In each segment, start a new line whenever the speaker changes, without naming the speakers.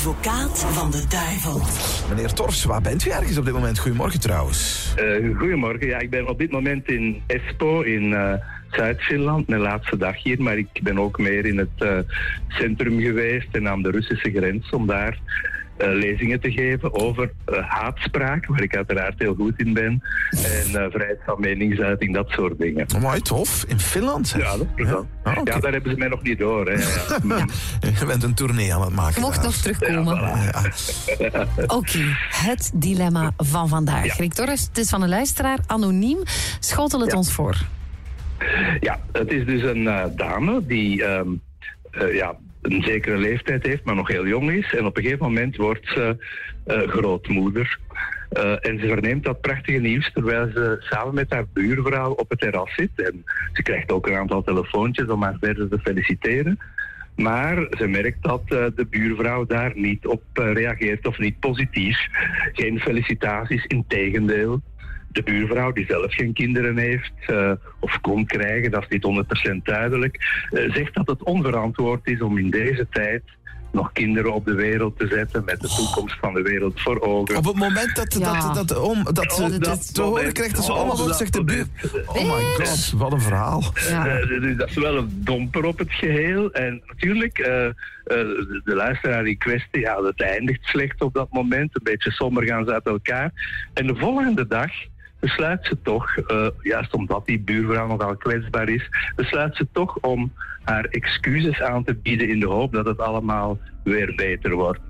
advocaat van de duivel.
Meneer Torfs, waar bent u ergens op dit moment? Goedemorgen trouwens.
Uh, goedemorgen. Ja, ik ben op dit moment in Espoo in uh, Zuid-Finland, mijn laatste dag hier. Maar ik ben ook meer in het uh, centrum geweest en aan de Russische grens om daar lezingen te geven over uh, haatspraak, waar ik uiteraard heel goed in ben. En uh, vrijheid van meningsuiting, dat soort dingen.
Mooi, tof. In Finland? Zeg.
Ja, dat is ja? Oh, okay. ja, daar hebben ze mij nog niet door. Hè.
ja. Je bent een tournee aan het maken.
Je mocht
daar.
nog terugkomen.
Ja,
Oké, okay. het dilemma van vandaag. Ja. Rick Torres, het is van een luisteraar, anoniem. Schotel het ons voor.
Ja, het is dus een dame die... Um, ja, een zekere leeftijd heeft, maar nog heel jong is. En op een gegeven moment wordt ze uh, grootmoeder. Uh, en ze verneemt dat prachtige nieuws terwijl ze samen met haar buurvrouw op het terras zit. En ze krijgt ook een aantal telefoontjes om haar verder te feliciteren. Maar ze merkt dat uh, de buurvrouw daar niet op reageert of niet positief. Geen felicitaties, in tegendeel de buurvrouw, die zelf geen kinderen heeft uh, of kon krijgen, dat is niet 100% duidelijk, uh, zegt dat het onverantwoord is om in deze tijd nog kinderen op de wereld te zetten met de toekomst van de wereld voor ogen.
Op het moment dat, ja. dat, dat, om, dat ze oh, dat te horen krijgt dat ze allemaal wordt, zegt de buur... Oh my god, wat een verhaal.
Ja. Uh, dat is wel een domper op het geheel. En natuurlijk, uh, uh, de, de luisteraar in kwestie, ja, dat eindigt slecht op dat moment. Een beetje somber gaan ze uit elkaar. En de volgende dag besluit ze toch, uh, juist omdat die buurvrouw nogal kwetsbaar is, besluit ze toch om haar excuses aan te bieden in de hoop dat het allemaal weer beter wordt.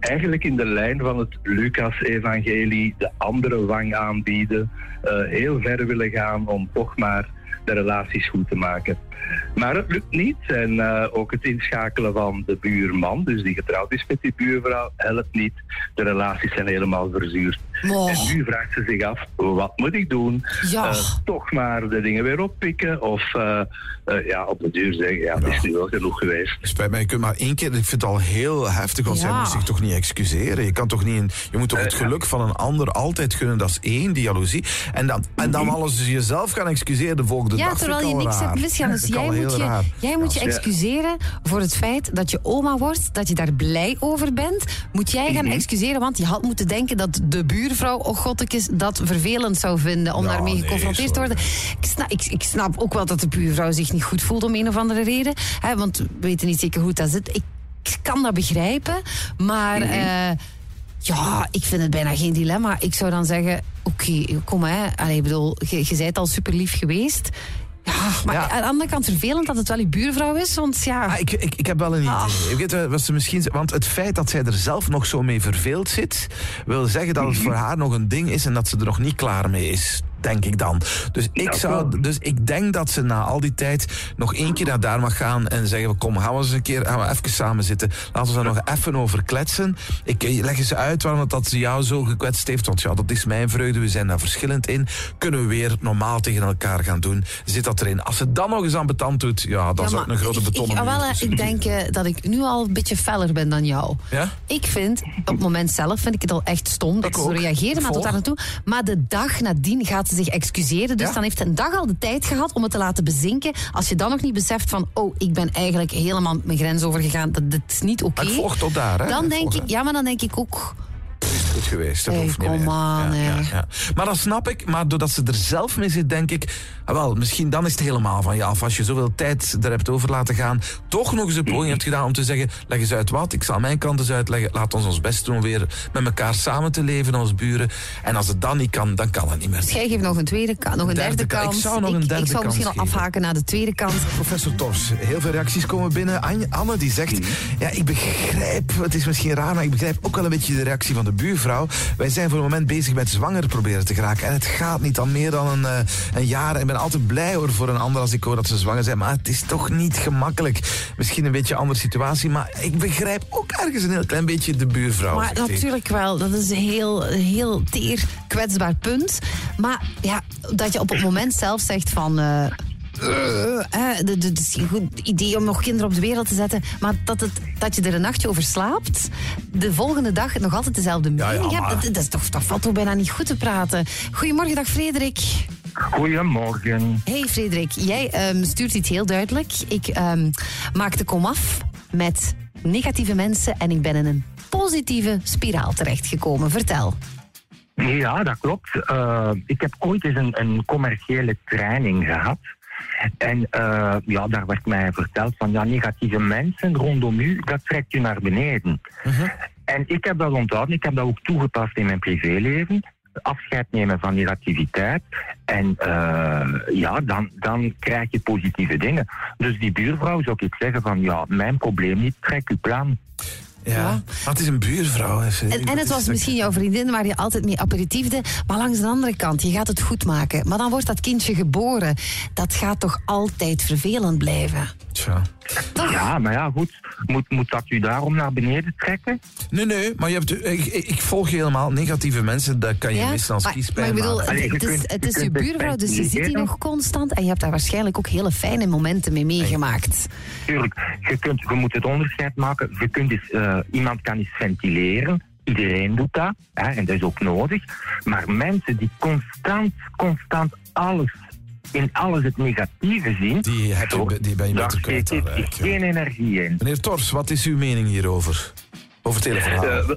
Eigenlijk in de lijn van het Lucas-evangelie de andere wang aanbieden, uh, heel ver willen gaan om toch maar de relaties goed te maken. Maar het lukt niet. En uh, ook het inschakelen van de buurman, dus die getrouwd is met die buurvrouw, helpt niet. De relaties zijn helemaal verzuurd.
Oh.
En nu vraagt ze zich af, wat moet ik doen?
Ja.
Uh, toch maar de dingen weer oppikken? Of uh, ja, op de duur zeggen, ja, het is nu wel genoeg geweest.
Spijt mij, je kunt maar één keer, ik vind het al heel heftig, want ja. zij moet zich toch niet excuseren? Je kan toch niet, in, je moet toch het geluk van een ander altijd gunnen, dat is één, die jaloezie. En dan, en dan alles jezelf gaan excuseren de volgende
ja,
dag.
terwijl je niks
raar.
hebt misgaan. Dus jij moet je, jij moet je excuseren voor het feit dat je oma wordt, dat je daar blij over bent. Moet jij gaan
Mhm.
excuseren, want je had moeten denken dat de buurvrouw, oh godtekes, dat vervelend zou vinden om
Nou,
daarmee
nee,
geconfronteerd te worden. Ik snap, ik, ik snap ook wel dat de buurvrouw zich niet goed voelt om een of andere reden. Hè, want we weten niet zeker hoe dat zit. Ik kan dat begrijpen, maar...
Mhm.
eh, ja, ik vind het bijna geen dilemma. Ik zou dan zeggen, oké, kom hè. Allee, ik bedoel, je, je bent al super lief geweest. Ja, maar
Ja.
aan de andere kant vervelend dat het wel je buurvrouw is, want ja...
Ah, ik, ik, ik heb wel een idee.
Ah.
Ik weet wat ze misschien, want het feit dat zij er zelf nog zo mee verveeld zit, wil zeggen dat het voor haar nog een ding is en dat ze er nog niet klaar mee is. Denk ik dan. Dus ik,
Ja,
zou, dus ik denk dat ze na al die tijd nog één keer naar daar mag gaan en zeggen: Kom, gaan we eens een keer gaan we even samen zitten. Laten we daar nog even over kletsen. Ik leg eens uit waarom dat ze jou zo gekwetst heeft. Want ja, dat is mijn vreugde. We zijn daar verschillend in. Kunnen we weer normaal tegen elkaar gaan doen? Zit dat erin? Als ze dan nog eens aan betand doet, ja, dan
Ja,
zou ik een grote
ik-
betonnen
ik,
muur
wel, ik denk eh, dat ik nu al een beetje feller ben dan jou.
Ja?
Ik vind, op het moment zelf vind ik het al echt stom dat
Ik
ze reageren
Ik
maar tot daar naartoe. Maar de dag nadien gaat ze zich excuseren. Dus
Ja.
dan heeft ze een dag al de tijd gehad om het te laten bezinken. Als je dan nog niet beseft van, oh, ik ben eigenlijk helemaal mijn grens overgegaan. Dat, dat is niet oké.
Tot daar, hè?
Dan denk ik, ja, maar dan denk ik ook...
Goed geweest. Dat
Hey,
hoeft niet
kom
meer.
aan,
ja, ja, ja. Maar dat snap ik. Maar doordat ze er zelf mee zit, denk ik... ah, wel, misschien dan is het helemaal van je af. Als je zoveel tijd er hebt over laten gaan... toch nog eens een poging hebt gedaan om te zeggen... leg eens uit wat, ik zal mijn kant eens uitleggen. Laat ons ons best doen om weer met elkaar samen te leven als buren. En als het dan niet kan, dan kan het niet meer.
Dus jij geeft nog een tweede kans, nog een
Derde
derde,
ik zou nog een derde
ik zou misschien al afhaken naar de tweede kans.
Professor Tors, heel veel reacties komen binnen. Anne die zegt, ja, ik begrijp, het is misschien raar, maar ik begrijp ook wel een beetje de reactie van de buurvrouw. Wij zijn voor het moment bezig met zwanger proberen te geraken. En het gaat niet al meer dan een, eh, een jaar. Ik ben altijd blij hoor voor een ander als ik hoor dat ze zwanger zijn. Maar het is toch niet gemakkelijk. Misschien een beetje een andere situatie. Maar ik begrijp ook ergens een heel klein beetje de buurvrouw.
Maar natuurlijk wel, dat is een heel, heel teer, kwetsbaar punt. Maar ja, dat je op het moment zelf zegt van... eh, eh, eh, Het is een goed idee om nog kinderen op de wereld te zetten. Maar dat, het, dat je er een nachtje over slaapt. De volgende dag nog altijd dezelfde
Ja, ja,
mening hebt. Dat, dat, is toch, dat valt toch bijna niet goed te praten. Goedemorgen, dag Frederik.
Goedemorgen.
Hey Frederik, jij ehm, stuurt iets heel duidelijk. Ik ehm, maak de komaf met negatieve mensen en ik ben in een positieve spiraal terechtgekomen. Vertel.
Ja, dat klopt. Eh, ik heb ooit eens een, een commerciële training gehad. En uh, ja, daar werd mij verteld van ja, negatieve mensen rondom u, dat trekt u naar beneden. En ik heb dat onthouden, ik heb dat ook toegepast in mijn privéleven. Afscheid nemen van negativiteit. En uh, ja, dan, dan krijg je positieve dingen. Dus die buurvrouw zou ik zeggen van ja, mijn probleem niet, trek uw plan.
Ja, ja. Het is een buurvrouw.
En, en het was misschien jouw vriendin waar je altijd mee aperitiefde. Maar langs de andere kant, je gaat het goed maken. Maar dan wordt dat kindje geboren. Dat gaat toch altijd vervelend blijven?
Tja.
Ja, maar ja, goed. Moet, moet dat u daarom naar beneden trekken?
Nee, nee, maar je hebt, ik, ik volg je helemaal. Negatieve mensen, dat kan je ja, missen als kiespijn.
Maar ik bedoel, het, het, is, het is je buurvrouw, dus je ziet die nog constant. En je hebt daar waarschijnlijk ook hele fijne momenten mee meegemaakt.
Tuurlijk, je, kunt, je moet het onderscheid maken. Je kunt dus, uh, iemand kan eens ventileren. Iedereen doet dat, hè, en dat is ook nodig. Maar mensen die constant, constant alles in alles het negatieve zien.
Die, heb je, die ben je beter kwijt.
Daar zit geen energie in.
Meneer Tors, wat is uw mening hierover? Over het hele verhaal.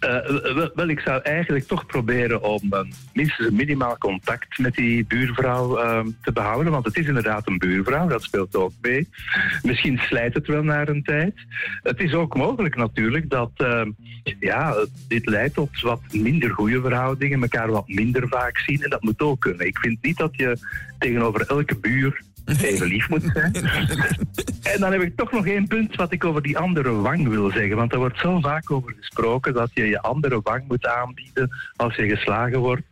Uh, wel, ik zou eigenlijk toch proberen om uh, minstens een minimaal contact met die buurvrouw uh, te behouden. Want het is inderdaad een buurvrouw, dat speelt ook mee. Misschien slijt het wel naar een tijd. Het is ook mogelijk natuurlijk dat ja, dit leidt tot wat minder goede verhoudingen, elkaar wat minder vaak zien. En dat moet ook kunnen. Ik vind niet dat je tegenover elke buur even lief moet zijn. en dan heb ik toch nog één punt wat ik over die andere wang wil zeggen. Want er wordt zo vaak over gesproken dat je je andere wang moet aanbieden als je geslagen wordt.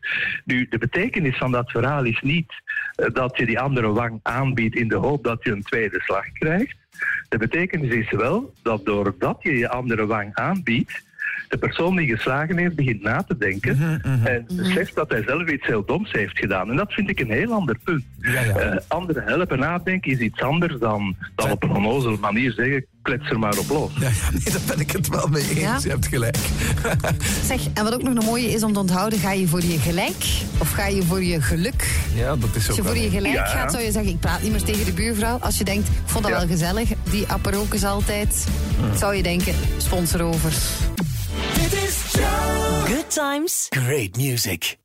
Nu, de betekenis van dat verhaal is niet eh, dat je die andere wang aanbiedt in de hoop dat je een tweede slag krijgt. De betekenis is wel dat doordat je je andere wang aanbiedt, de persoon die geslagen heeft begint na te denken mhm, mhm. en beseft dat hij zelf iets heel doms heeft gedaan. En dat vind ik een heel ander punt. Ja, ja. Uh, anderen helpen nadenken is iets anders dan, dan op een onnozele manier zeggen klets er maar op los.
Ja, ja, nee, daar ben ik het wel mee eens. Je hebt gelijk.
zeg, en wat ook nog een mooie is om te onthouden, ga je voor je gelijk of ga je voor je geluk?
Ja, dat is ook
Als je voor je gelijk gaat, zou je zeggen, ik praat niet meer tegen de buurvrouw. Als je denkt, ik vond dat wel gezellig, die apparookes altijd, zou je denken, sponsor over.
Good times, great music.